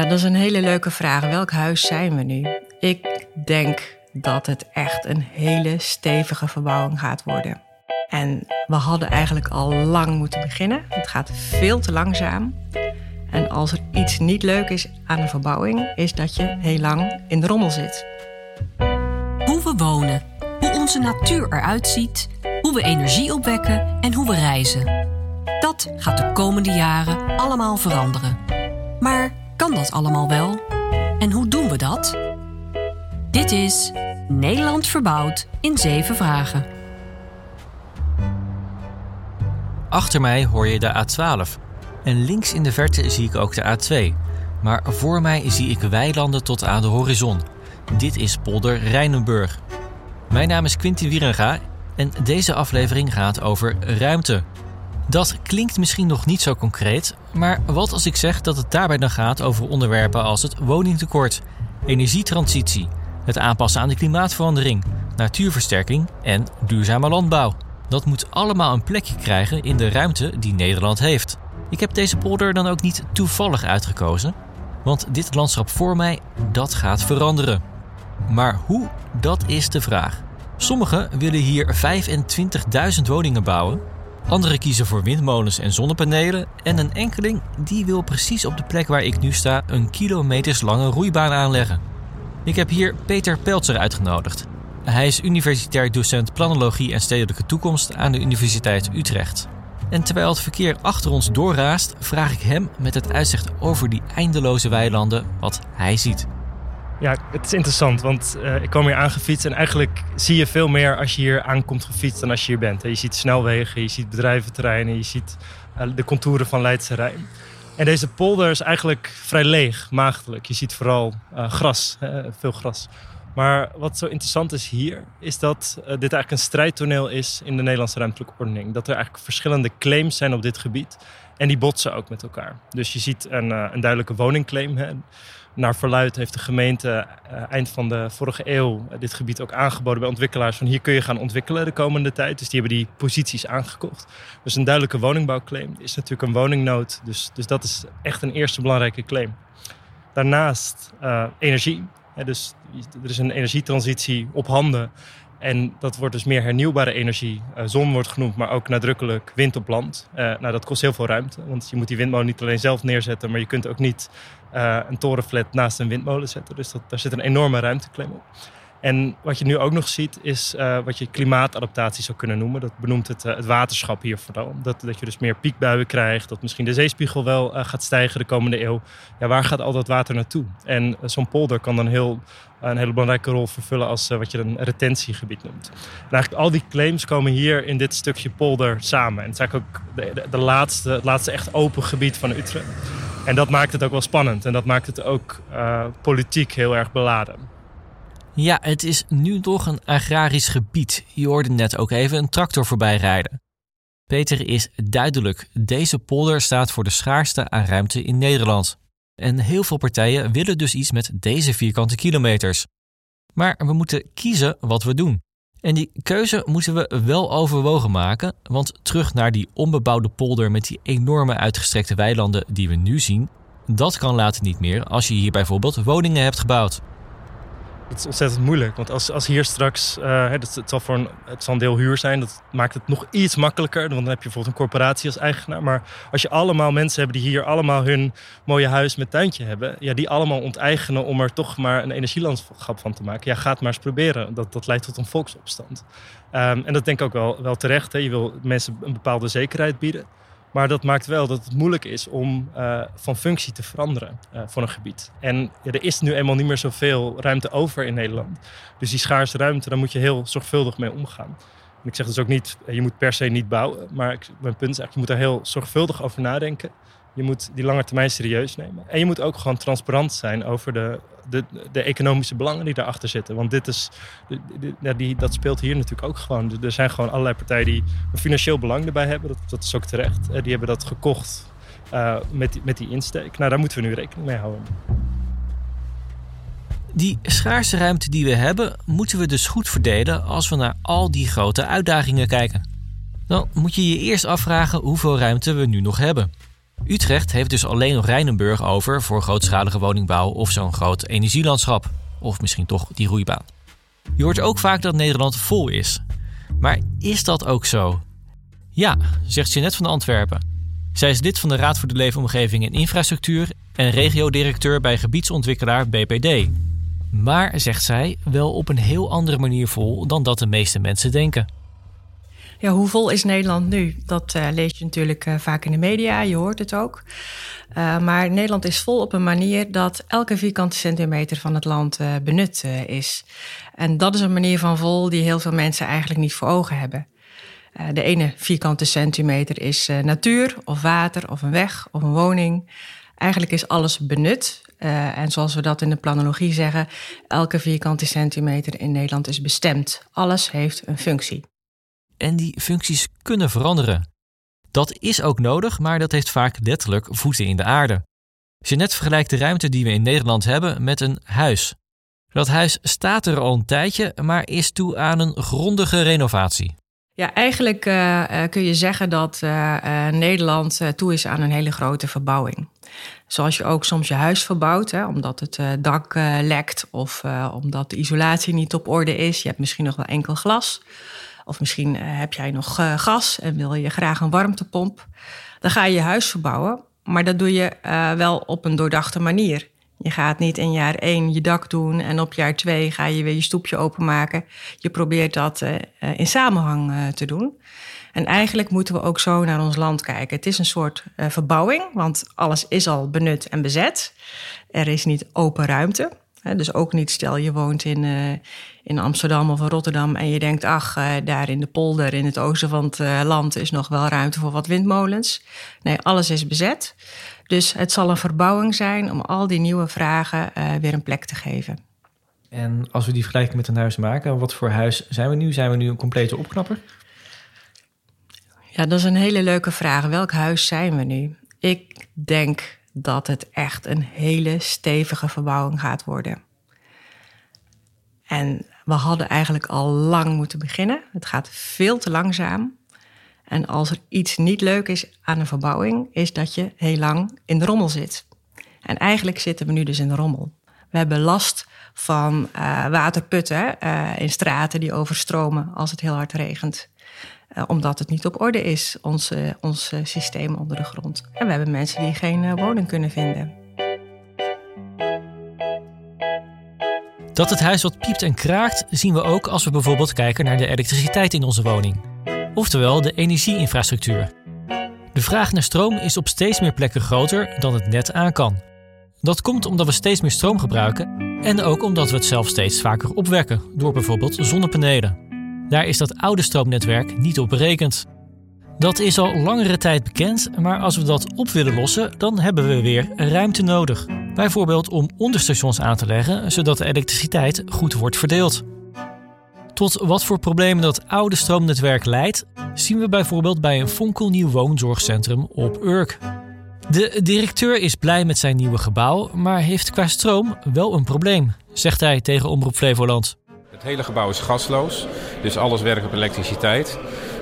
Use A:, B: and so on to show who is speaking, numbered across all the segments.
A: Dat is een hele leuke vraag. Welk huis zijn we nu? Ik denk dat het echt een hele stevige verbouwing gaat worden. En we hadden eigenlijk al lang moeten beginnen. Het gaat veel te langzaam. En als er iets niet leuk is aan een verbouwing, is dat je heel lang in de rommel zit.
B: Hoe we wonen, hoe onze natuur eruit ziet, hoe we energie opwekken en hoe we reizen. Dat gaat de komende jaren allemaal veranderen. Maar kan dat allemaal wel? En hoe doen we dat? Dit is Nederland verbouwd in zeven vragen.
C: Achter mij hoor je de A12. En links in de verte zie ik ook de A2. Maar voor mij zie ik weilanden tot aan de horizon. Dit is polder Rijnenburg. Mijn naam is Quinty Wierenga en deze aflevering gaat over ruimte. Dat klinkt misschien nog niet zo concreet, maar wat als ik zeg dat het daarbij dan gaat over onderwerpen als het woningtekort, energietransitie, het aanpassen aan de klimaatverandering, natuurversterking en duurzame landbouw. Dat moet allemaal een plekje krijgen in de ruimte die Nederland heeft. Ik heb deze polder dan ook niet toevallig uitgekozen, want dit landschap voor mij, dat gaat veranderen. Maar hoe, dat is de vraag. Sommigen willen hier 25.000 woningen bouwen, anderen kiezen voor windmolens en zonnepanelen en een enkeling die wil precies op de plek waar ik nu sta een kilometers lange roeibaan aanleggen. Ik heb hier Peter Peltzer uitgenodigd. Hij is universitair docent planologie en stedelijke toekomst aan de Universiteit Utrecht. En terwijl het verkeer achter ons doorraast, vraag ik hem met het uitzicht over die eindeloze weilanden wat hij ziet.
D: Ja, het is interessant, want uh, ik kwam hier aangefietst en eigenlijk zie je veel meer als je hier aankomt gefietst dan als je hier bent. Je ziet snelwegen, je ziet bedrijventerreinen, je ziet uh, de contouren van Leidse Rijn. En deze polder is eigenlijk vrij leeg, maagdelijk. Je ziet vooral uh, gras, veel gras. Maar wat zo interessant is hier, is dat dit eigenlijk een strijdtoneel is in de Nederlandse ruimtelijke ordening. Dat er eigenlijk verschillende claims zijn op dit gebied. En die botsen ook met elkaar. Dus je ziet een, een duidelijke woningclaim. Hè. Naar verluid heeft de gemeente uh, eind van de vorige eeuw dit gebied ook aangeboden bij ontwikkelaars. Van hier kun je gaan ontwikkelen de komende tijd. Dus die hebben die posities aangekocht. Dus een duidelijke woningbouwclaim is natuurlijk een woningnood. Dus, dus dat is echt een eerste belangrijke claim. Daarnaast energie. Ja, dus er is een energietransitie op handen. En dat wordt dus meer hernieuwbare energie. Zon wordt genoemd, maar ook nadrukkelijk wind op land. Nou, dat kost heel veel ruimte. Want je moet die windmolen niet alleen zelf neerzetten... maar je kunt ook niet een torenflat naast een windmolen zetten. Dus daar zit een enorme ruimteklem op. En wat je nu ook nog ziet, is uh, wat je klimaatadaptatie zou kunnen noemen. Dat benoemt het, uh, het waterschap hier vooral. Dat, dat je dus meer piekbuien krijgt, dat misschien de zeespiegel wel uh, gaat stijgen de komende eeuw. Ja, waar gaat al dat water naartoe? En zo'n polder kan dan heel, een hele belangrijke rol vervullen als wat je een retentiegebied noemt. En eigenlijk al die claims komen hier in dit stukje polder samen. En het is eigenlijk ook de, de, de laatste, het laatste echt open gebied van Utrecht. En dat maakt het ook wel spannend. En dat maakt het ook politiek heel erg beladen.
C: Ja, het is nu toch een agrarisch gebied. Je hoorde net ook even een tractor voorbij rijden. Peter is duidelijk. Deze polder staat voor de schaarste aan ruimte in Nederland. En heel veel partijen willen dus iets met deze vierkante kilometers. Maar we moeten kiezen wat we doen. En die keuze moeten we wel overwogen maken, want terug naar die onbebouwde polder met die enorme uitgestrekte weilanden die we nu zien, dat kan later niet meer als je hier bijvoorbeeld woningen hebt gebouwd.
D: Het is ontzettend moeilijk. Want als, als hier straks, uh, het, zal voor een, het zal een deel huur zijn, dat maakt het nog iets makkelijker. Want dan heb je bijvoorbeeld een corporatie als eigenaar. Maar als je allemaal mensen hebt die hier allemaal hun mooie huis met tuintje hebben, ja, die allemaal onteigenen om er toch maar een energielandschap van te maken. Ja, ga het maar eens proberen. Dat, dat leidt tot een volksopstand. Um, en dat denk ik ook wel, wel terecht. Hè. Je wil mensen een bepaalde zekerheid bieden. Maar dat maakt wel dat het moeilijk is om uh, van functie te veranderen uh, voor een gebied. En ja, er is nu eenmaal niet meer zoveel ruimte over in Nederland. Dus die schaarse ruimte, daar moet je heel zorgvuldig mee omgaan. En ik zeg dus ook niet, je moet per se niet bouwen. Maar mijn punt is eigenlijk, je moet daar heel zorgvuldig over nadenken. Je moet die lange termijn serieus nemen. En je moet ook gewoon transparant zijn over de, de, de economische belangen die daarachter zitten. Want dit is, die, dat speelt hier natuurlijk ook gewoon. Er zijn gewoon allerlei partijen die een financieel belang erbij hebben. Dat, dat is ook terecht. Die hebben dat gekocht uh, met, met die insteek. Nou, daar moeten we nu rekening mee houden.
C: Die schaarse ruimte die we hebben, moeten we dus goed verdelen als we naar al die grote uitdagingen kijken. Dan moet je je eerst afvragen hoeveel ruimte we nu nog hebben. Utrecht heeft dus alleen nog Rijnenburg over voor grootschalige woningbouw of zo'n groot energielandschap. Of misschien toch die roeibaan. Je hoort ook vaak dat Nederland vol is. Maar is dat ook zo? Ja, zegt Jeanette van Antwerpen. Zij is lid van de Raad voor de Leefomgeving en Infrastructuur en regiodirecteur bij gebiedsontwikkelaar BPD. Maar, zegt zij, wel op een heel andere manier vol dan dat de meeste mensen denken.
A: Ja, hoe vol is Nederland nu? Dat uh, lees je natuurlijk uh, vaak in de media, je hoort het ook. Uh, maar Nederland is vol op een manier dat elke vierkante centimeter van het land benut is. En dat is een manier van vol die heel veel mensen eigenlijk niet voor ogen hebben. de ene vierkante centimeter is natuur of water of een weg of een woning. Eigenlijk is alles benut. en zoals we dat in de planologie zeggen, elke vierkante centimeter in Nederland is bestemd. Alles heeft een functie
C: en die functies kunnen veranderen. Dat is ook nodig, maar dat heeft vaak letterlijk voeten in de aarde. Jeannette vergelijkt de ruimte die we in Nederland hebben met een huis. Dat huis staat er al een tijdje, maar is toe aan een grondige renovatie.
A: Ja, eigenlijk uh, kun je zeggen dat uh, Nederland toe is aan een hele grote verbouwing. Zoals je ook soms je huis verbouwt, hè, omdat het dak lekt of omdat de isolatie niet op orde is. Je hebt misschien nog wel enkel glas. Of misschien eh, heb jij nog eh, gas en wil je graag een warmtepomp. Dan ga je je huis verbouwen, maar dat doe je eh, wel op een doordachte manier. Je gaat niet in jaar één je dak doen en op jaar twee ga je weer je stoepje openmaken. Je probeert dat in samenhang te doen. En eigenlijk moeten we ook zo naar ons land kijken. Het is een soort verbouwing, want alles is al benut en bezet. Er is niet open ruimte dus ook niet stel je woont in, uh, in Amsterdam of Rotterdam en je denkt, ach, uh, daar in de polder in het oosten van het uh, land is nog wel ruimte voor wat windmolens. Nee, alles is bezet. Dus het zal een verbouwing zijn om al die nieuwe vragen weer een plek te geven.
C: En als we die vergelijking met een huis maken, wat voor huis zijn we nu? Zijn we nu een complete opknapper?
A: Ja, dat is een hele leuke vraag. Welk huis zijn we nu? Ik denk dat het echt een hele stevige verbouwing gaat worden. En we hadden eigenlijk al lang moeten beginnen. Het gaat veel te langzaam. En als er iets niet leuk is aan een verbouwing, is dat je heel lang in de rommel zit. En eigenlijk zitten we nu dus in de rommel. We hebben last van uh, waterputten uh, in straten die overstromen als het heel hard regent. Uh, omdat het niet op orde is, ons, uh, ons uh, systeem onder de grond. En we hebben mensen die geen woning kunnen vinden.
C: Dat het huis wat piept en kraakt zien we ook als we bijvoorbeeld kijken naar de elektriciteit in onze woning. Oftewel de energieinfrastructuur. De vraag naar stroom is op steeds meer plekken groter dan het net aan kan. Dat komt omdat we steeds meer stroom gebruiken en ook omdat we het zelf steeds vaker opwekken door bijvoorbeeld zonnepanelen. Daar is dat oude stroomnetwerk niet op berekend. Dat is al langere tijd bekend, maar als we dat op willen lossen, dan hebben we weer ruimte nodig. Bijvoorbeeld om onderstations aan te leggen, zodat de elektriciteit goed wordt verdeeld. Tot wat voor problemen dat oude stroomnetwerk leidt, zien we bijvoorbeeld bij een fonkelnieuw woonzorgcentrum op Urk. De directeur is blij met zijn nieuwe gebouw, maar heeft qua stroom wel een probleem, zegt hij tegen Omroep Flevoland.
E: Het hele gebouw is gasloos, dus alles werkt op elektriciteit.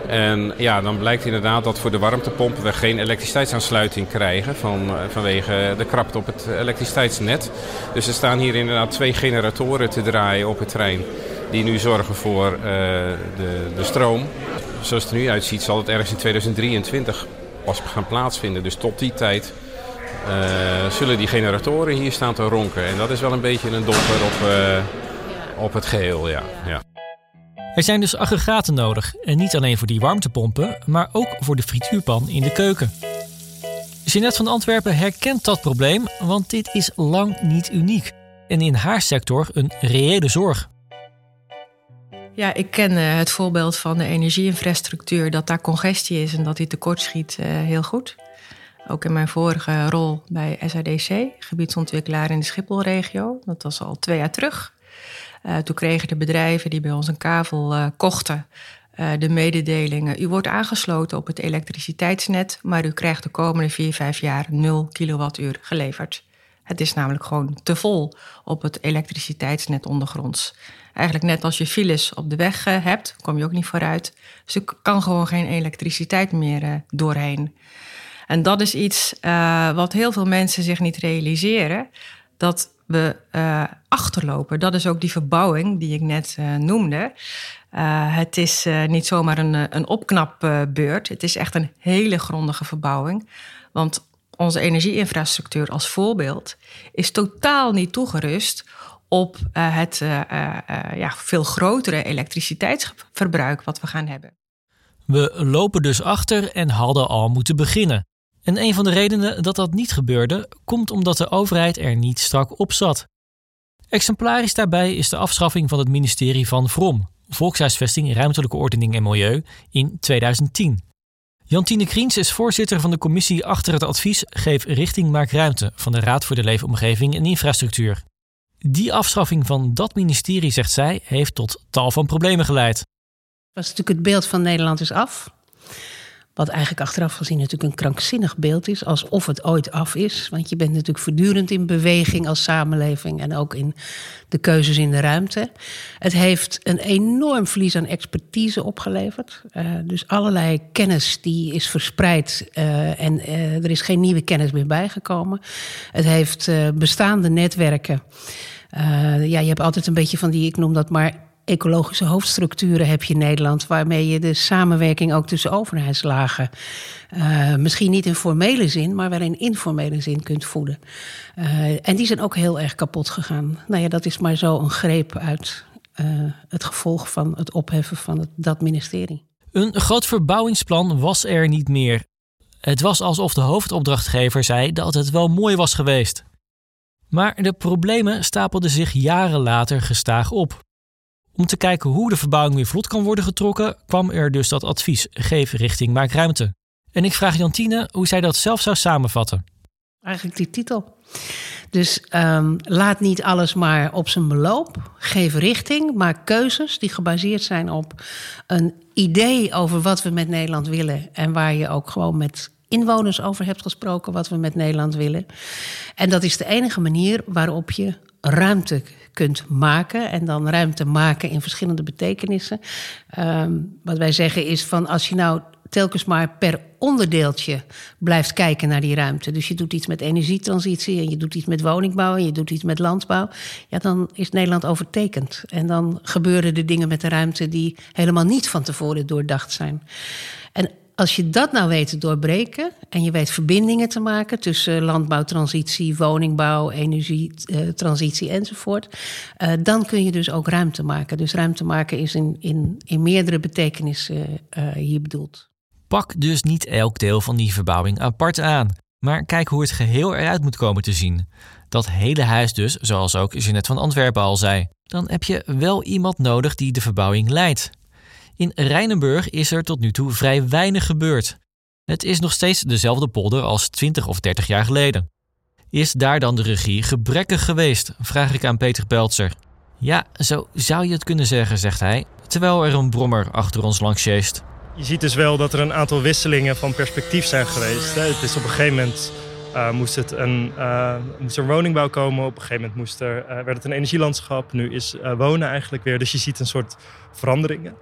E: En ja, dan blijkt inderdaad dat voor de warmtepompen we geen elektriciteitsaansluiting krijgen van, eh, vanwege de krapte op het elektriciteitsnet. Dus er staan hier inderdaad twee generatoren te draaien op het trein die nu zorgen voor uh, de, de stroom. Zoals het er nu uitziet zal het ergens in 2023 pas gaan plaatsvinden. Dus tot die tijd uh, zullen die generatoren hier staan te ronken. En dat is wel een beetje een domper op op het geheel, ja. ja.
C: Er zijn dus aggregaten nodig. En niet alleen voor die warmtepompen, maar ook voor de frituurpan in de keuken. Jeanette van Antwerpen herkent dat probleem, want dit is lang niet uniek. En in haar sector een reële zorg.
A: Ja, ik ken uh, het voorbeeld van de energieinfrastructuur, dat daar congestie is en dat die tekortschiet uh, heel goed. Ook in mijn vorige rol bij SADC, gebiedsontwikkelaar in de Schipholregio. Dat was al twee jaar terug. Uh, toen kregen de bedrijven die bij ons een kavel uh, kochten uh, de mededelingen. U wordt aangesloten op het elektriciteitsnet, maar u krijgt de komende 4, 5 jaar 0 kilowattuur geleverd. Het is namelijk gewoon te vol op het elektriciteitsnet ondergronds. Eigenlijk net als je files op de weg hebt, kom je ook niet vooruit. Dus er kan gewoon geen elektriciteit meer doorheen. En dat is iets wat heel veel mensen zich niet realiseren. Dat we uh, achterlopen. Dat is ook die verbouwing die ik net uh, noemde. het is niet zomaar een, een opknapbeurt. Het is echt een hele grondige verbouwing. Want onze energieinfrastructuur als voorbeeld is totaal niet toegerust op het ja, veel grotere elektriciteitsverbruik wat we gaan hebben.
C: We lopen dus achter en hadden al moeten beginnen. En een van de redenen dat dat niet gebeurde, komt omdat de overheid er niet strak op zat. Exemplarisch daarbij is de afschaffing van het ministerie van Vrom, Volkshuisvesting, Ruimtelijke Ordening en Milieu, in 2010. Jantine Kriens is voorzitter van de commissie achter het advies Geef richting, maak ruimte van de Raad voor de Leefomgeving en Infrastructuur. Die afschaffing van dat ministerie, zegt zij, heeft tot tal van problemen geleid.
F: Was natuurlijk het beeld van Nederland is af. Wat eigenlijk achteraf gezien natuurlijk een krankzinnig beeld is, alsof het ooit af is. Want je bent natuurlijk voortdurend in beweging als samenleving en ook in de keuzes in de ruimte. Het heeft een enorm verlies aan expertise opgeleverd. Uh, dus allerlei kennis die is verspreid uh, en uh, er is geen nieuwe kennis meer bijgekomen. Het heeft bestaande netwerken. ja, je hebt altijd een beetje van die, ik noem dat maar ecologische hoofdstructuren heb je in Nederland, waarmee je de samenwerking ook tussen overheidslagen, uh, misschien niet in formele zin, maar wel in informele zin kunt voeden. Uh, en die zijn ook heel erg kapot gegaan. Nou ja, dat is maar zo een greep uit uh, het gevolg van het opheffen van het, dat ministerie.
C: Een groot verbouwingsplan was er niet meer. Het was alsof de hoofdopdrachtgever zei dat het wel mooi was geweest. Maar de problemen stapelden zich jaren later gestaag op. Om te kijken hoe de verbouwing weer vlot kan worden getrokken, kwam er dus dat advies: geef richting, maak ruimte. En ik vraag Jantine hoe zij dat zelf zou samenvatten.
F: Eigenlijk die titel. Dus um, laat niet alles maar op zijn beloop. Geef richting, maak keuzes die gebaseerd zijn op een idee over wat we met Nederland willen. En waar je ook gewoon met inwoners over hebt gesproken wat we met Nederland willen. En dat is de enige manier waarop je ruimte kunt maken. En dan ruimte maken in verschillende betekenissen. Um, wat wij zeggen is van als je nou telkens maar per onderdeeltje blijft kijken naar die ruimte. Dus je doet iets met energietransitie en je doet iets met woningbouw en je doet iets met landbouw. Ja, dan is Nederland overtekend. En dan gebeuren de dingen met de ruimte die helemaal niet van tevoren doordacht zijn. En als je dat nou weet te doorbreken en je weet verbindingen te maken tussen landbouwtransitie, woningbouw, energietransitie enzovoort, uh, dan kun je dus ook ruimte maken. Dus ruimte maken is in, in, in meerdere betekenissen uh, hier bedoeld.
C: Pak dus niet elk deel van die verbouwing apart aan, maar kijk hoe het geheel eruit moet komen te zien. Dat hele huis dus, zoals ook Jeanette van Antwerpen al zei. Dan heb je wel iemand nodig die de verbouwing leidt. In Rijnenburg is er tot nu toe vrij weinig gebeurd. Het is nog steeds dezelfde polder als 20 of 30 jaar geleden. Is daar dan de regie gebrekkig geweest? Vraag ik aan Peter Peltzer. Ja, zo zou je het kunnen zeggen, zegt hij, terwijl er een brommer achter ons langs sjeest.
D: Je ziet dus wel dat er een aantal wisselingen van perspectief zijn geweest. Het is op een gegeven moment uh, moest, het een, moest er een woningbouw komen. Op een gegeven moment moest er, uh, werd het een energielandschap. Nu is wonen eigenlijk weer. Dus je ziet een soort veranderingen.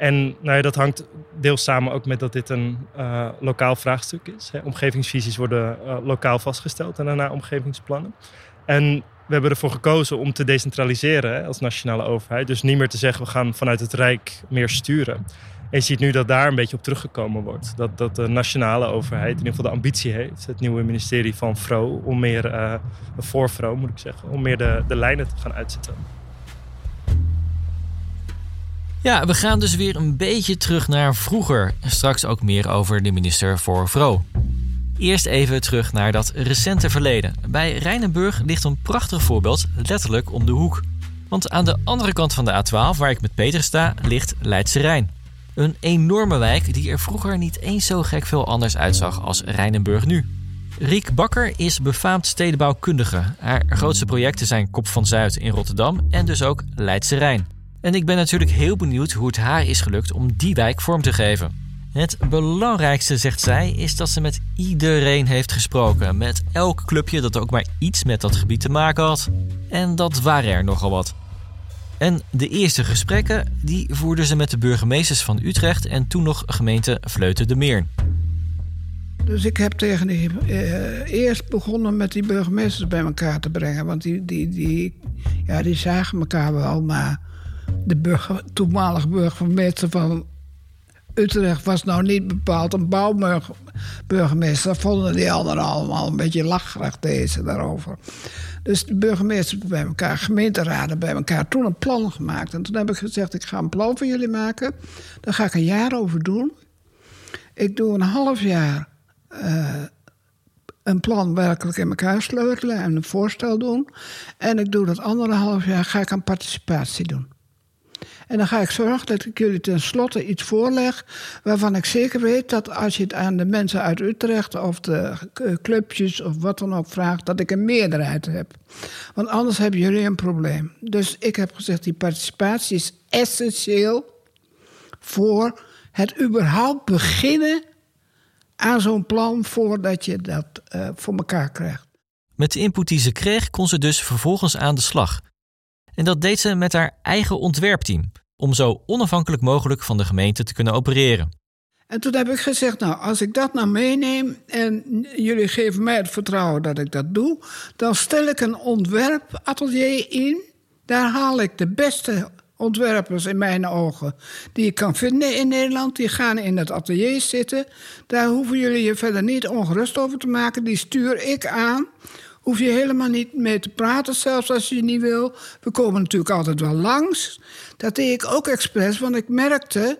D: En nou ja, dat hangt deels samen ook met dat dit een uh, lokaal vraagstuk is. Omgevingsvisies worden uh, lokaal vastgesteld en daarna omgevingsplannen. En we hebben ervoor gekozen om te decentraliseren hè, als nationale overheid. Dus niet meer te zeggen we gaan vanuit het Rijk meer sturen. En je ziet nu dat daar een beetje op teruggekomen wordt. Dat, dat de nationale overheid in ieder geval de ambitie heeft, het nieuwe ministerie van VRO, om meer, uh, voor VRO moet ik zeggen, om meer de, de lijnen te gaan uitzetten.
C: Ja, we gaan dus weer een beetje terug naar vroeger. Straks ook meer over de minister voor Vrouw. Eerst even terug naar dat recente verleden. Bij Rijnenburg ligt een prachtig voorbeeld letterlijk om de hoek. Want aan de andere kant van de A12, waar ik met Peter sta, ligt Leidse Rijn. Een enorme wijk die er vroeger niet eens zo gek veel anders uitzag als Rijnenburg nu. Riek Bakker is befaamd stedenbouwkundige. Haar grootste projecten zijn Kop van Zuid in Rotterdam en dus ook Leidse Rijn. En ik ben natuurlijk heel benieuwd hoe het haar is gelukt om die wijk vorm te geven. Het belangrijkste, zegt zij, is dat ze met iedereen heeft gesproken. Met elk clubje dat ook maar iets met dat gebied te maken had. En dat waren er nogal wat. En de eerste gesprekken die voerden ze met de burgemeesters van Utrecht en toen nog gemeente Vleuten de Meer.
G: Dus ik heb tegen die, eh, eerst begonnen met die burgemeesters bij elkaar te brengen. Want die, die, die, ja, die zagen elkaar wel, maar de burger, toenmalige burgemeester van Utrecht was nou niet bepaald een bouwburgemeester. Vonden die anderen allemaal een beetje lacherig deze daarover. Dus de burgemeesters bij elkaar, gemeenteraden bij elkaar, toen een plan gemaakt. En toen heb ik gezegd: ik ga een plan voor jullie maken. Daar ga ik een jaar over doen. Ik doe een half jaar uh, een plan werkelijk in elkaar sleutelen en een voorstel doen. En ik doe dat andere half jaar ga ik aan participatie doen. En dan ga ik zorgen dat ik jullie tenslotte iets voorleg waarvan ik zeker weet dat als je het aan de mensen uit Utrecht of de clubjes of wat dan ook vraagt, dat ik een meerderheid heb. Want anders hebben jullie een probleem. Dus ik heb gezegd, die participatie is essentieel voor het überhaupt beginnen aan zo'n plan voordat je dat uh, voor elkaar krijgt.
C: Met de input die ze kreeg, kon ze dus vervolgens aan de slag. En dat deed ze met haar eigen ontwerpteam, om zo onafhankelijk mogelijk van de gemeente te kunnen opereren.
G: En toen heb ik gezegd, nou, als ik dat nou meeneem en jullie geven mij het vertrouwen dat ik dat doe, dan stel ik een ontwerpatelier in. Daar haal ik de beste ontwerpers in mijn ogen die je kan vinden in Nederland. Die gaan in het atelier zitten. Daar hoeven jullie je verder niet ongerust over te maken. Die stuur ik aan. Hoef je helemaal niet mee te praten, zelfs als je niet wil. We komen natuurlijk altijd wel langs. Dat deed ik ook expres, want ik merkte...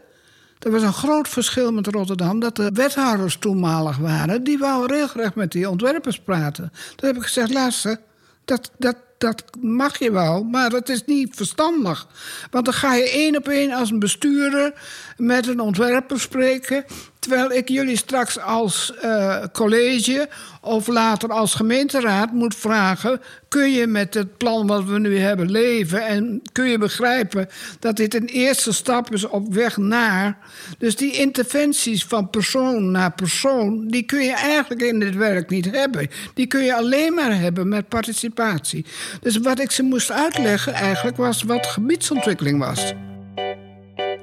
G: Er was een groot verschil met Rotterdam, dat de wethouders toenmalig waren. Die wouden regelrecht met die ontwerpers praten. Toen heb ik gezegd, luister, dat, dat, dat mag je wel, maar dat is niet verstandig. Want dan ga je één op één als een bestuurder met een ontwerper spreken. Terwijl ik jullie straks als uh, college of later als gemeenteraad moet vragen: kun je met het plan wat we nu hebben leven en kun je begrijpen dat dit een eerste stap is op weg naar. Dus die interventies van persoon naar persoon, die kun je eigenlijk in dit werk niet hebben. Die kun je alleen maar hebben met participatie. Dus wat ik ze moest uitleggen eigenlijk was wat gebiedsontwikkeling was.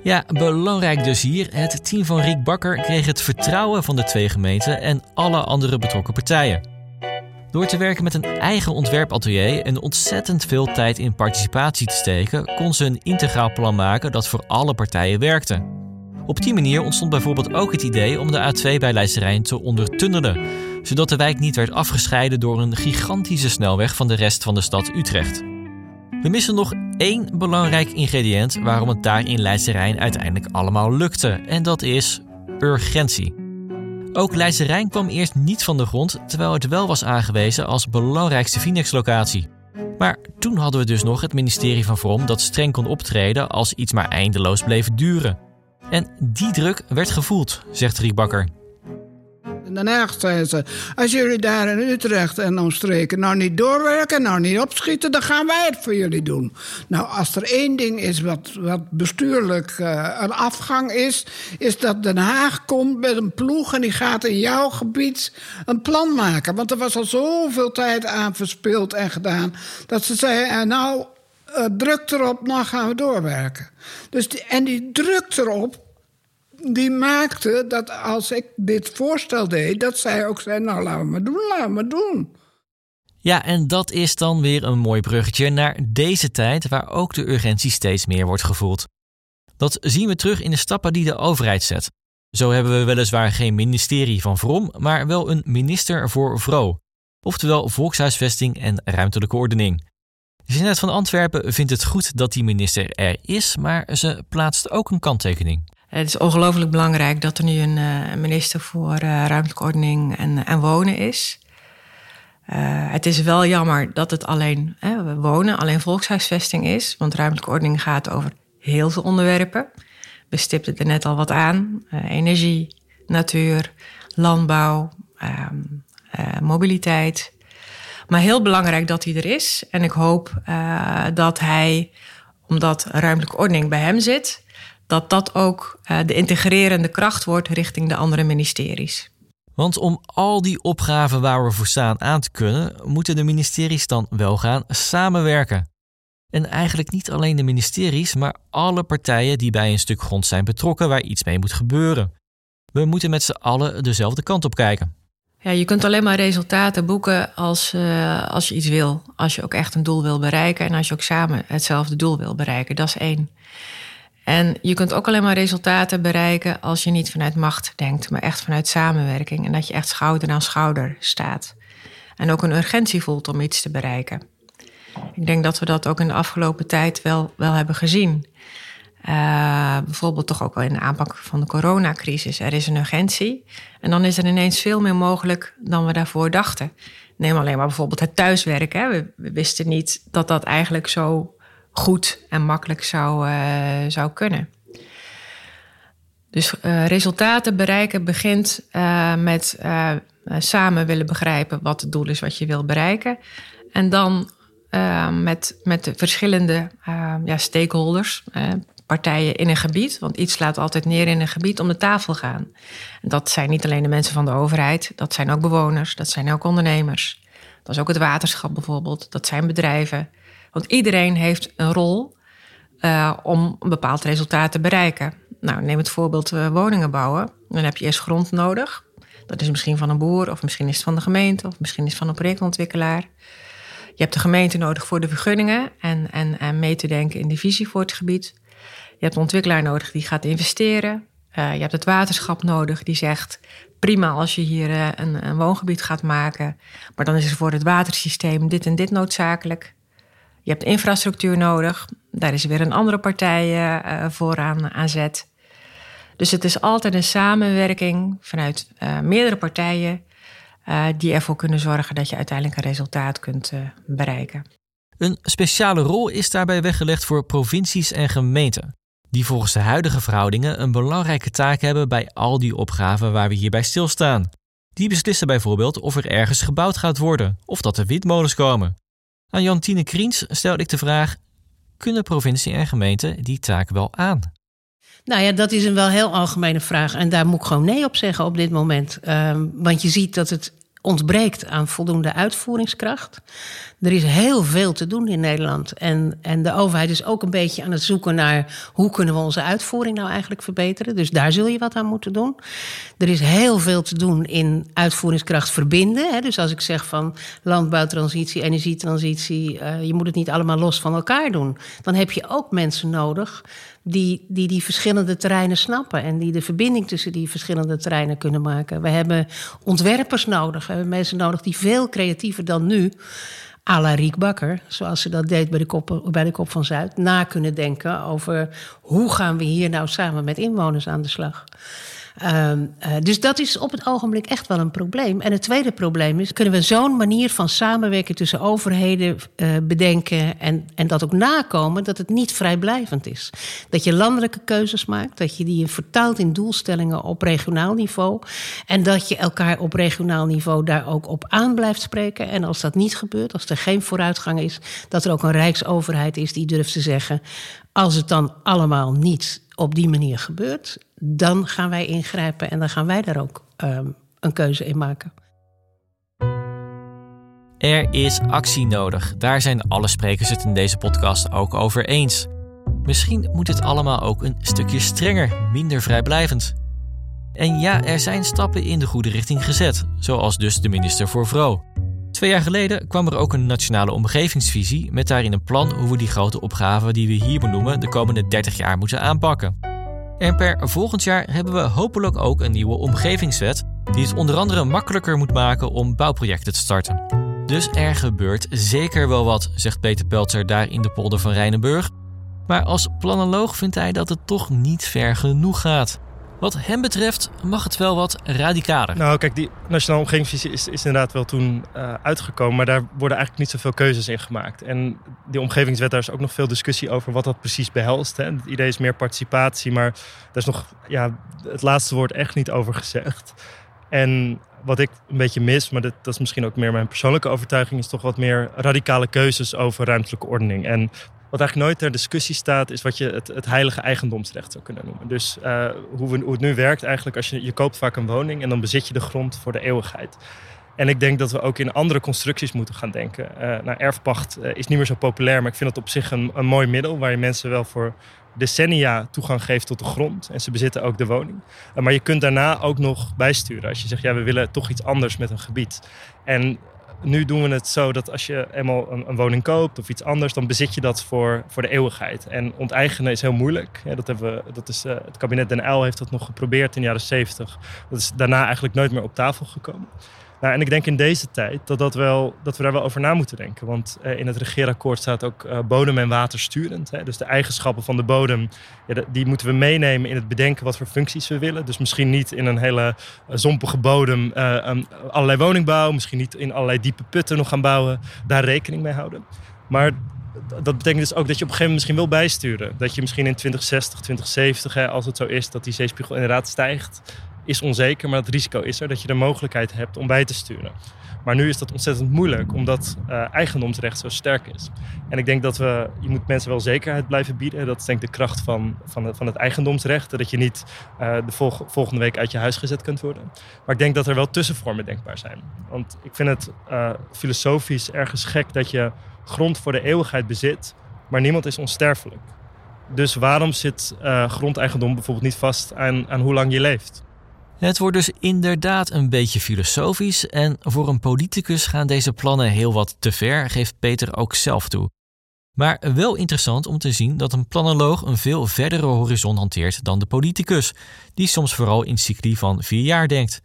C: Ja, belangrijk dus hier. Het team van Riek Bakker kreeg het vertrouwen van de twee gemeenten en alle andere betrokken partijen. Door te werken met een eigen ontwerpatelier en ontzettend veel tijd in participatie te steken, kon ze een integraal plan maken dat voor alle partijen werkte. Op die manier ontstond bijvoorbeeld ook het idee om de A2 bij Leidse te ondertunnelen, zodat de wijk niet werd afgescheiden door een gigantische snelweg van de rest van de stad Utrecht. We missen nog één belangrijk ingrediënt waarom het daar in Leidse Rijn uiteindelijk allemaal lukte. En dat is urgentie. Ook Leidse Rijn kwam eerst niet van de grond, terwijl het wel was aangewezen als belangrijkste Finex-locatie. Maar toen hadden we dus nog het ministerie van Vrom dat streng kon optreden als iets maar eindeloos bleef duren. En die druk werd gevoeld, zegt Riek Bakker.
G: En daarna zeiden ze, als jullie daar in Utrecht en omstreken nou niet doorwerken, nou niet opschieten, dan gaan wij het voor jullie doen. Nou, als er één ding is wat, wat bestuurlijk uh, een afgang is, is dat Den Haag komt met een ploeg en die gaat in jouw gebied een plan maken. Want er was al zoveel tijd aan verspild en gedaan, dat ze zeiden, nou, uh, druk erop, nou gaan we doorwerken. Dus en die druk erop, die maakte dat als ik dit voorstel deed, dat zij ook zei: Nou, laten we maar doen, laten we doen.
C: Ja, en dat is dan weer een mooi bruggetje naar deze tijd, waar ook de urgentie steeds meer wordt gevoeld. Dat zien we terug in de stappen die de overheid zet. Zo hebben we weliswaar geen ministerie van Vrom, maar wel een minister voor Vro, oftewel Volkshuisvesting en Ruimtelijke Ordening. Jeanette van Antwerpen vindt het goed dat die minister er is, maar ze plaatst ook een kanttekening.
A: Het is ongelooflijk belangrijk dat er nu een uh, minister voor uh, ruimtelijke ordening en, en wonen is. Uh, het is wel jammer dat het alleen hè, wonen, alleen volkshuisvesting is. Want ruimtelijke ordening gaat over heel veel onderwerpen. We stipten er net al wat aan: energie, natuur, landbouw, ehm, mobiliteit. Maar heel belangrijk dat hij er is. En ik hoop dat hij, omdat ruimtelijke ordening bij hem zit, dat dat ook uh, de integrerende kracht wordt richting de andere ministeries.
C: Want om al die opgaven waar we voor staan aan te kunnen, moeten de ministeries dan wel gaan samenwerken. En eigenlijk niet alleen de ministeries, maar alle partijen die bij een stuk grond zijn betrokken waar iets mee moet gebeuren. We moeten met z'n allen dezelfde kant op kijken.
A: Ja, je kunt alleen maar resultaten boeken als, uh, als je iets wil. Als je ook echt een doel wil bereiken en als je ook samen hetzelfde doel wil bereiken. Dat is één. En je kunt ook alleen maar resultaten bereiken als je niet vanuit macht denkt, maar echt vanuit samenwerking. En dat je echt schouder aan schouder staat. En ook een urgentie voelt om iets te bereiken. Ik denk dat we dat ook in de afgelopen tijd wel, wel hebben gezien. Uh, bijvoorbeeld toch ook wel in de aanpak van de coronacrisis. Er is een urgentie en dan is er ineens veel meer mogelijk dan we daarvoor dachten. Neem alleen maar bijvoorbeeld het thuiswerken. We, wisten niet dat dat eigenlijk zo goed en makkelijk zou, uh, zou kunnen. Dus uh, resultaten bereiken begint met samen willen begrijpen wat het doel is wat je wil bereiken. En dan met, met de verschillende ja, stakeholders, partijen in een gebied. Want iets slaat altijd neer in een gebied om de tafel gaan. Dat zijn niet alleen de mensen van de overheid, dat zijn ook bewoners, dat zijn ook ondernemers. Dat is ook het waterschap bijvoorbeeld, dat zijn bedrijven. Want iedereen heeft een rol uh, om een bepaald resultaat te bereiken. Nou, neem het voorbeeld uh, woningen bouwen. Dan heb je eerst grond nodig. Dat is misschien van een boer, of misschien is het van de gemeente, of misschien is het van een projectontwikkelaar. Je hebt de gemeente nodig voor de vergunningen en, en, en mee te denken in de visie voor het gebied. Je hebt een ontwikkelaar nodig die gaat investeren. Uh, je hebt het waterschap nodig die zegt: prima als je hier een, een, woongebied gaat maken, maar dan is er voor het watersysteem dit en dit noodzakelijk. Je hebt infrastructuur nodig, daar is weer een andere partij uh, voor aan, zet. Dus het is altijd een samenwerking vanuit meerdere partijen die ervoor kunnen zorgen dat je uiteindelijk een resultaat kunt bereiken.
C: Een speciale rol is daarbij weggelegd voor provincies en gemeenten die volgens de huidige verhoudingen een belangrijke taak hebben bij al die opgaven waar we hierbij stilstaan. Die beslissen bijvoorbeeld of er ergens gebouwd gaat worden of dat er windmolens komen. Aan Jantine Kriens stelde ik de vraag: kunnen provincie en gemeenten die taak wel aan?
F: Nou ja, dat is een wel heel algemene vraag. En daar moet ik gewoon nee op zeggen op dit moment. Um, want je ziet dat het ontbreekt aan voldoende uitvoeringskracht. Er is heel veel te doen in Nederland. En, en de overheid is ook een beetje aan het zoeken naar hoe kunnen we onze uitvoering nou eigenlijk verbeteren. Dus daar zul je wat aan moeten doen. Er is heel veel te doen in uitvoeringskracht verbinden. Hè. Dus als ik zeg van landbouwtransitie, energietransitie, uh, je moet het niet allemaal los van elkaar doen. Dan heb je ook mensen nodig die, die die verschillende terreinen snappen en die de verbinding tussen die verschillende terreinen kunnen maken. We hebben ontwerpers nodig, we hebben mensen nodig die veel creatiever dan nu, à Riek Bakker, zoals ze dat deed bij de, kop, bij de Kop van Zuid, na kunnen denken over hoe gaan we hier nou samen met inwoners aan de slag. Um, uh, dus dat is op het ogenblik echt wel een probleem. En het tweede probleem is: kunnen we zo'n manier van samenwerken tussen overheden uh, bedenken en, en dat ook nakomen dat het niet vrijblijvend is? Dat je landelijke keuzes maakt, dat je die vertaalt in doelstellingen op regionaal niveau en dat je elkaar op regionaal niveau daar ook op aan blijft spreken. En als dat niet gebeurt, als er geen vooruitgang is, dat er ook een rijksoverheid is die durft te zeggen: als het dan allemaal niet op die manier gebeurt, dan gaan wij ingrijpen en dan gaan wij daar ook um, een keuze in maken.
C: Er is actie nodig. Daar zijn alle sprekers het in deze podcast ook over eens. Misschien moet het allemaal ook een stukje strenger, minder vrijblijvend. En ja, er zijn stappen in de goede richting gezet, zoals dus de minister voor Vrouw. Twee jaar geleden kwam er ook een nationale omgevingsvisie met daarin een plan hoe we die grote opgaven die we hier benoemen de komende 30 jaar moeten aanpakken. En per volgend jaar hebben we hopelijk ook een nieuwe omgevingswet die het onder andere makkelijker moet maken om bouwprojecten te starten. Dus er gebeurt zeker wel wat, zegt Peter Peltzer daar in de polder van Rijnenburg. Maar als planoloog vindt hij dat het toch niet ver genoeg gaat. Wat hem betreft mag het wel wat radicaler.
D: Nou, kijk, die Nationale Omgevingsvisie is, inderdaad wel toen uh, uitgekomen. Maar daar worden eigenlijk niet zoveel keuzes in gemaakt. En die omgevingswet, daar is ook nog veel discussie over wat dat precies behelst. Hè. Het idee is meer participatie, maar daar is nog ja, het laatste woord echt niet over gezegd. En wat ik een beetje mis, maar dat, dat, is misschien ook meer mijn persoonlijke overtuiging, is toch wat meer radicale keuzes over ruimtelijke ordening. En wat eigenlijk nooit ter discussie staat, is wat je het, het heilige eigendomsrecht zou kunnen noemen. Dus uh, hoe, we, hoe, het nu werkt eigenlijk, als je, je koopt vaak een woning en dan bezit je de grond voor de eeuwigheid. En ik denk dat we ook in andere constructies moeten gaan denken. Uh, nou, erfpacht is niet meer zo populair, maar ik vind het op zich een, een mooi middel waar je mensen wel voor decennia toegang geeft tot de grond. En ze bezitten ook de woning. maar je kunt daarna ook nog bijsturen. Als je zegt, ja, we willen toch iets anders met een gebied. En nu doen we het zo dat als je eenmaal een, woning koopt of iets anders, dan bezit je dat voor, voor de eeuwigheid. En onteigenen is heel moeilijk. Dat hebben we, dat is, uh, het kabinet Den Uyl heeft dat nog geprobeerd in de jaren 70. Dat is daarna eigenlijk nooit meer op tafel gekomen. Nou, en ik denk in deze tijd dat, dat, wel, dat we daar wel over na moeten denken. Want uh, in het regeerakkoord staat ook uh, bodem en water sturend. Hè? Dus de eigenschappen van de bodem, ja, die moeten we meenemen in het bedenken wat voor functies we willen. Dus misschien niet in een hele uh, zompige bodem um, allerlei woningbouw. Misschien niet in allerlei diepe putten nog gaan bouwen. Daar rekening mee houden. Maar dat betekent dus ook dat je op een gegeven moment misschien wil bijsturen. Dat je misschien in 2060, 2070, hè, als het zo is dat die zeespiegel inderdaad stijgt, is onzeker, maar het risico is er dat je de mogelijkheid hebt om bij te sturen. Maar nu is dat ontzettend moeilijk, omdat uh, eigendomsrecht zo sterk is. En ik denk dat we, je moet mensen wel zekerheid blijven bieden. Dat is denk ik de kracht van, van, het, van het eigendomsrecht. Dat je niet uh, de volg, volgende week uit je huis gezet kunt worden. Maar ik denk dat er wel tussenvormen denkbaar zijn. Want ik vind het uh, filosofisch ergens gek dat je grond voor de eeuwigheid bezit, maar niemand is onsterfelijk. Dus waarom zit grondeigendom bijvoorbeeld niet vast aan, aan hoe lang je leeft?
C: Het wordt dus inderdaad een beetje filosofisch en voor een politicus gaan deze plannen heel wat te ver, geeft Peter ook zelf toe. Maar wel interessant om te zien dat een planoloog een veel verdere horizon hanteert dan de politicus, die soms vooral in cycli van vier jaar denkt.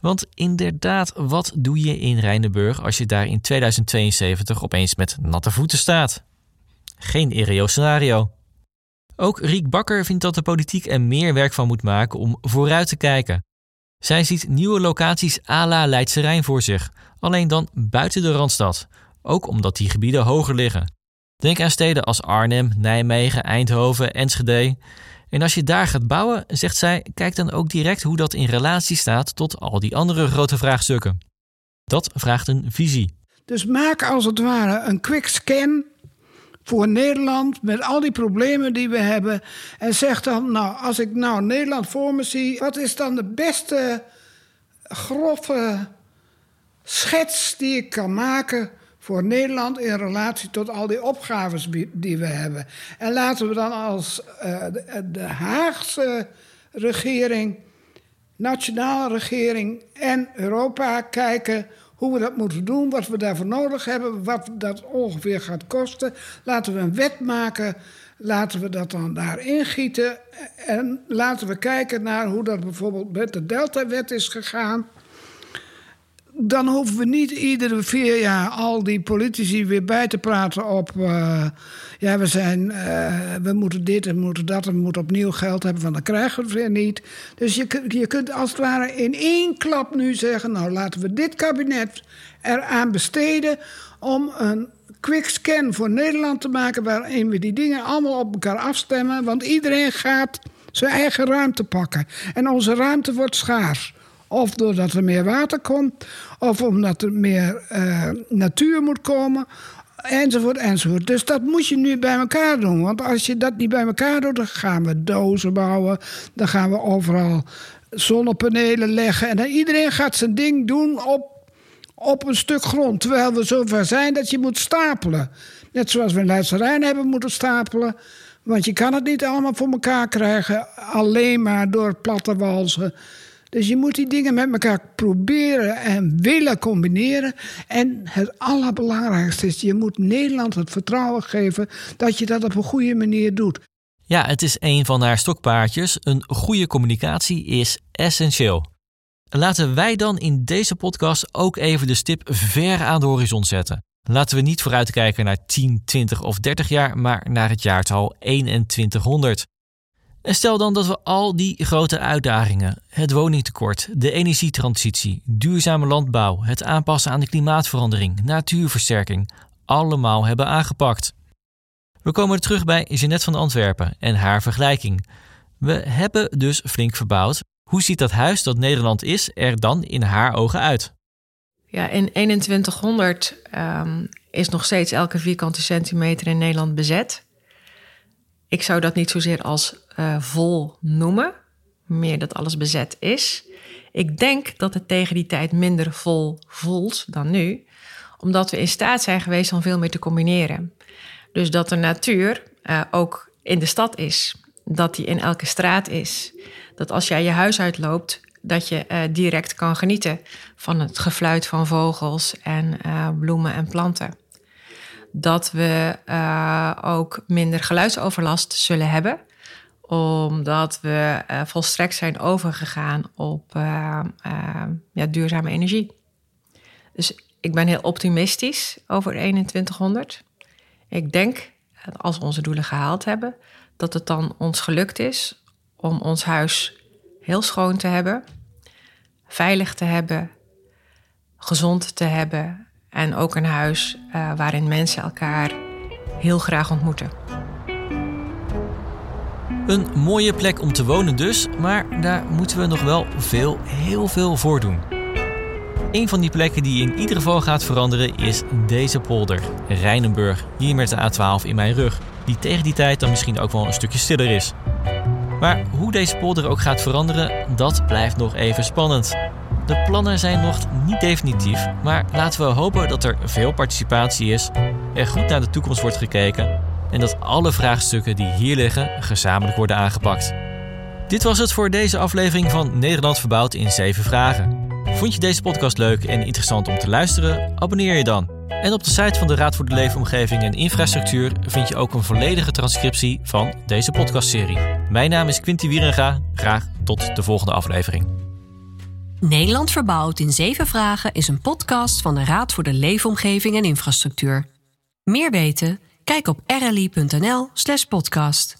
C: Want inderdaad, wat doe je in Rijnenburg als je daar in 2072 opeens met natte voeten staat? Geen ireo scenario. Ook Riek Bakker vindt dat de politiek er meer werk van moet maken om vooruit te kijken. Zij ziet nieuwe locaties à la Leidse Rijn voor zich, alleen dan buiten de Randstad, ook omdat die gebieden hoger liggen. Denk aan steden als Arnhem, Nijmegen, Eindhoven, Enschede. En als je daar gaat bouwen, zegt zij, kijk dan ook direct hoe dat in relatie staat tot al die andere grote vraagstukken. Dat vraagt een visie.
G: Dus maak als het ware een quick scan voor Nederland met al die problemen die we hebben. En zeg dan, nou, als ik nou Nederland voor me zie, wat is dan de beste grove schets die ik kan maken voor Nederland in relatie tot al die opgaves die we hebben. En laten we dan als uh, de, de Haagse regering, nationale regering en Europa kijken hoe we dat moeten doen, wat we daarvoor nodig hebben, wat dat ongeveer gaat kosten. Laten we een wet maken, laten we dat dan daarin gieten en laten we kijken naar hoe dat bijvoorbeeld met de Delta-wet is gegaan dan hoeven we niet iedere vier jaar al die politici weer bij te praten op. Uh, ja, we, zijn, uh, we moeten dit en moeten dat en we moeten opnieuw geld hebben, want dan krijgen we het weer niet. Dus je, je kunt als het ware in één klap nu zeggen: Nou, laten we dit kabinet eraan besteden om een quick scan voor Nederland te maken, waarin we die dingen allemaal op elkaar afstemmen. Want iedereen gaat zijn eigen ruimte pakken. En onze ruimte wordt schaars. Of doordat er meer water komt, of omdat er meer uh, natuur moet komen, enzovoort, enzovoort. Dus dat moet je nu bij elkaar doen. Want als je dat niet bij elkaar doet, dan gaan we dozen bouwen. Dan gaan we overal zonnepanelen leggen. En dan iedereen gaat zijn ding doen op, op een stuk grond. Terwijl we zover zijn dat je moet stapelen. Net zoals we in Leidse hebben moeten stapelen. Want je kan het niet allemaal voor elkaar krijgen. Alleen maar door platte walsen. Dus je moet die dingen met elkaar proberen en willen combineren. En het allerbelangrijkste is, je moet Nederland het vertrouwen geven dat je dat op een goede manier doet.
C: Ja, het is een van haar stokpaardjes. Een goede communicatie is essentieel. Laten wij dan in deze podcast ook even de stip ver aan de horizon zetten. Laten we niet vooruitkijken naar 10, 20 of 30 jaar, maar naar het jaartal 2100. En stel dan dat we al die grote uitdagingen, het woningtekort, de energietransitie, duurzame landbouw, het aanpassen aan de klimaatverandering, natuurversterking, allemaal hebben aangepakt. We komen terug bij Jeannette van Antwerpen en haar vergelijking. We hebben dus flink verbouwd. Hoe ziet dat huis dat Nederland is er dan in haar ogen uit?
A: Ja, in 2100 um, is nog steeds elke vierkante centimeter in Nederland bezet. Ik zou dat niet zozeer als uh, vol noemen, meer dat alles bezet is. Ik denk dat het tegen die tijd minder vol voelt dan nu, omdat we in staat zijn geweest om veel meer te combineren. Dus dat de natuur uh, ook in de stad is, dat die in elke straat is. Dat als jij je huis uitloopt, dat je uh, direct kan genieten van het gefluit van vogels en bloemen en planten. Dat we ook minder geluidsoverlast zullen hebben omdat we uh, volstrekt zijn overgegaan op uh, uh, ja, duurzame energie. Dus ik ben heel optimistisch over 2100. Ik denk, als we onze doelen gehaald hebben, dat het dan ons gelukt is om ons huis heel schoon te hebben, veilig te hebben, gezond te hebben en ook een huis waarin mensen elkaar heel graag ontmoeten.
C: Een mooie plek om te wonen dus, maar daar moeten we nog wel veel, heel veel voor doen. Een van die plekken die in ieder geval gaat veranderen is deze polder, Rijnenburg, hier met de A12 in mijn rug, die tegen die tijd dan misschien ook wel een stukje stiller is. Maar hoe deze polder ook gaat veranderen, dat blijft nog even spannend. De plannen zijn nog niet definitief, maar laten we hopen dat er veel participatie is, er goed naar de toekomst wordt gekeken en dat alle vraagstukken die hier liggen gezamenlijk worden aangepakt. Dit was het voor deze aflevering van Nederland verbouwd in 7 vragen. Vond je deze podcast leuk en interessant om te luisteren? Abonneer je dan. En op de site van de Raad voor de Leefomgeving en Infrastructuur vind je ook een volledige transcriptie van deze podcastserie. Mijn naam is Quinty Wierenga. Graag tot de volgende aflevering.
B: Nederland verbouwd in 7 vragen is een podcast van de Raad voor de Leefomgeving en Infrastructuur. Meer weten? Kijk op rli.nl/podcast.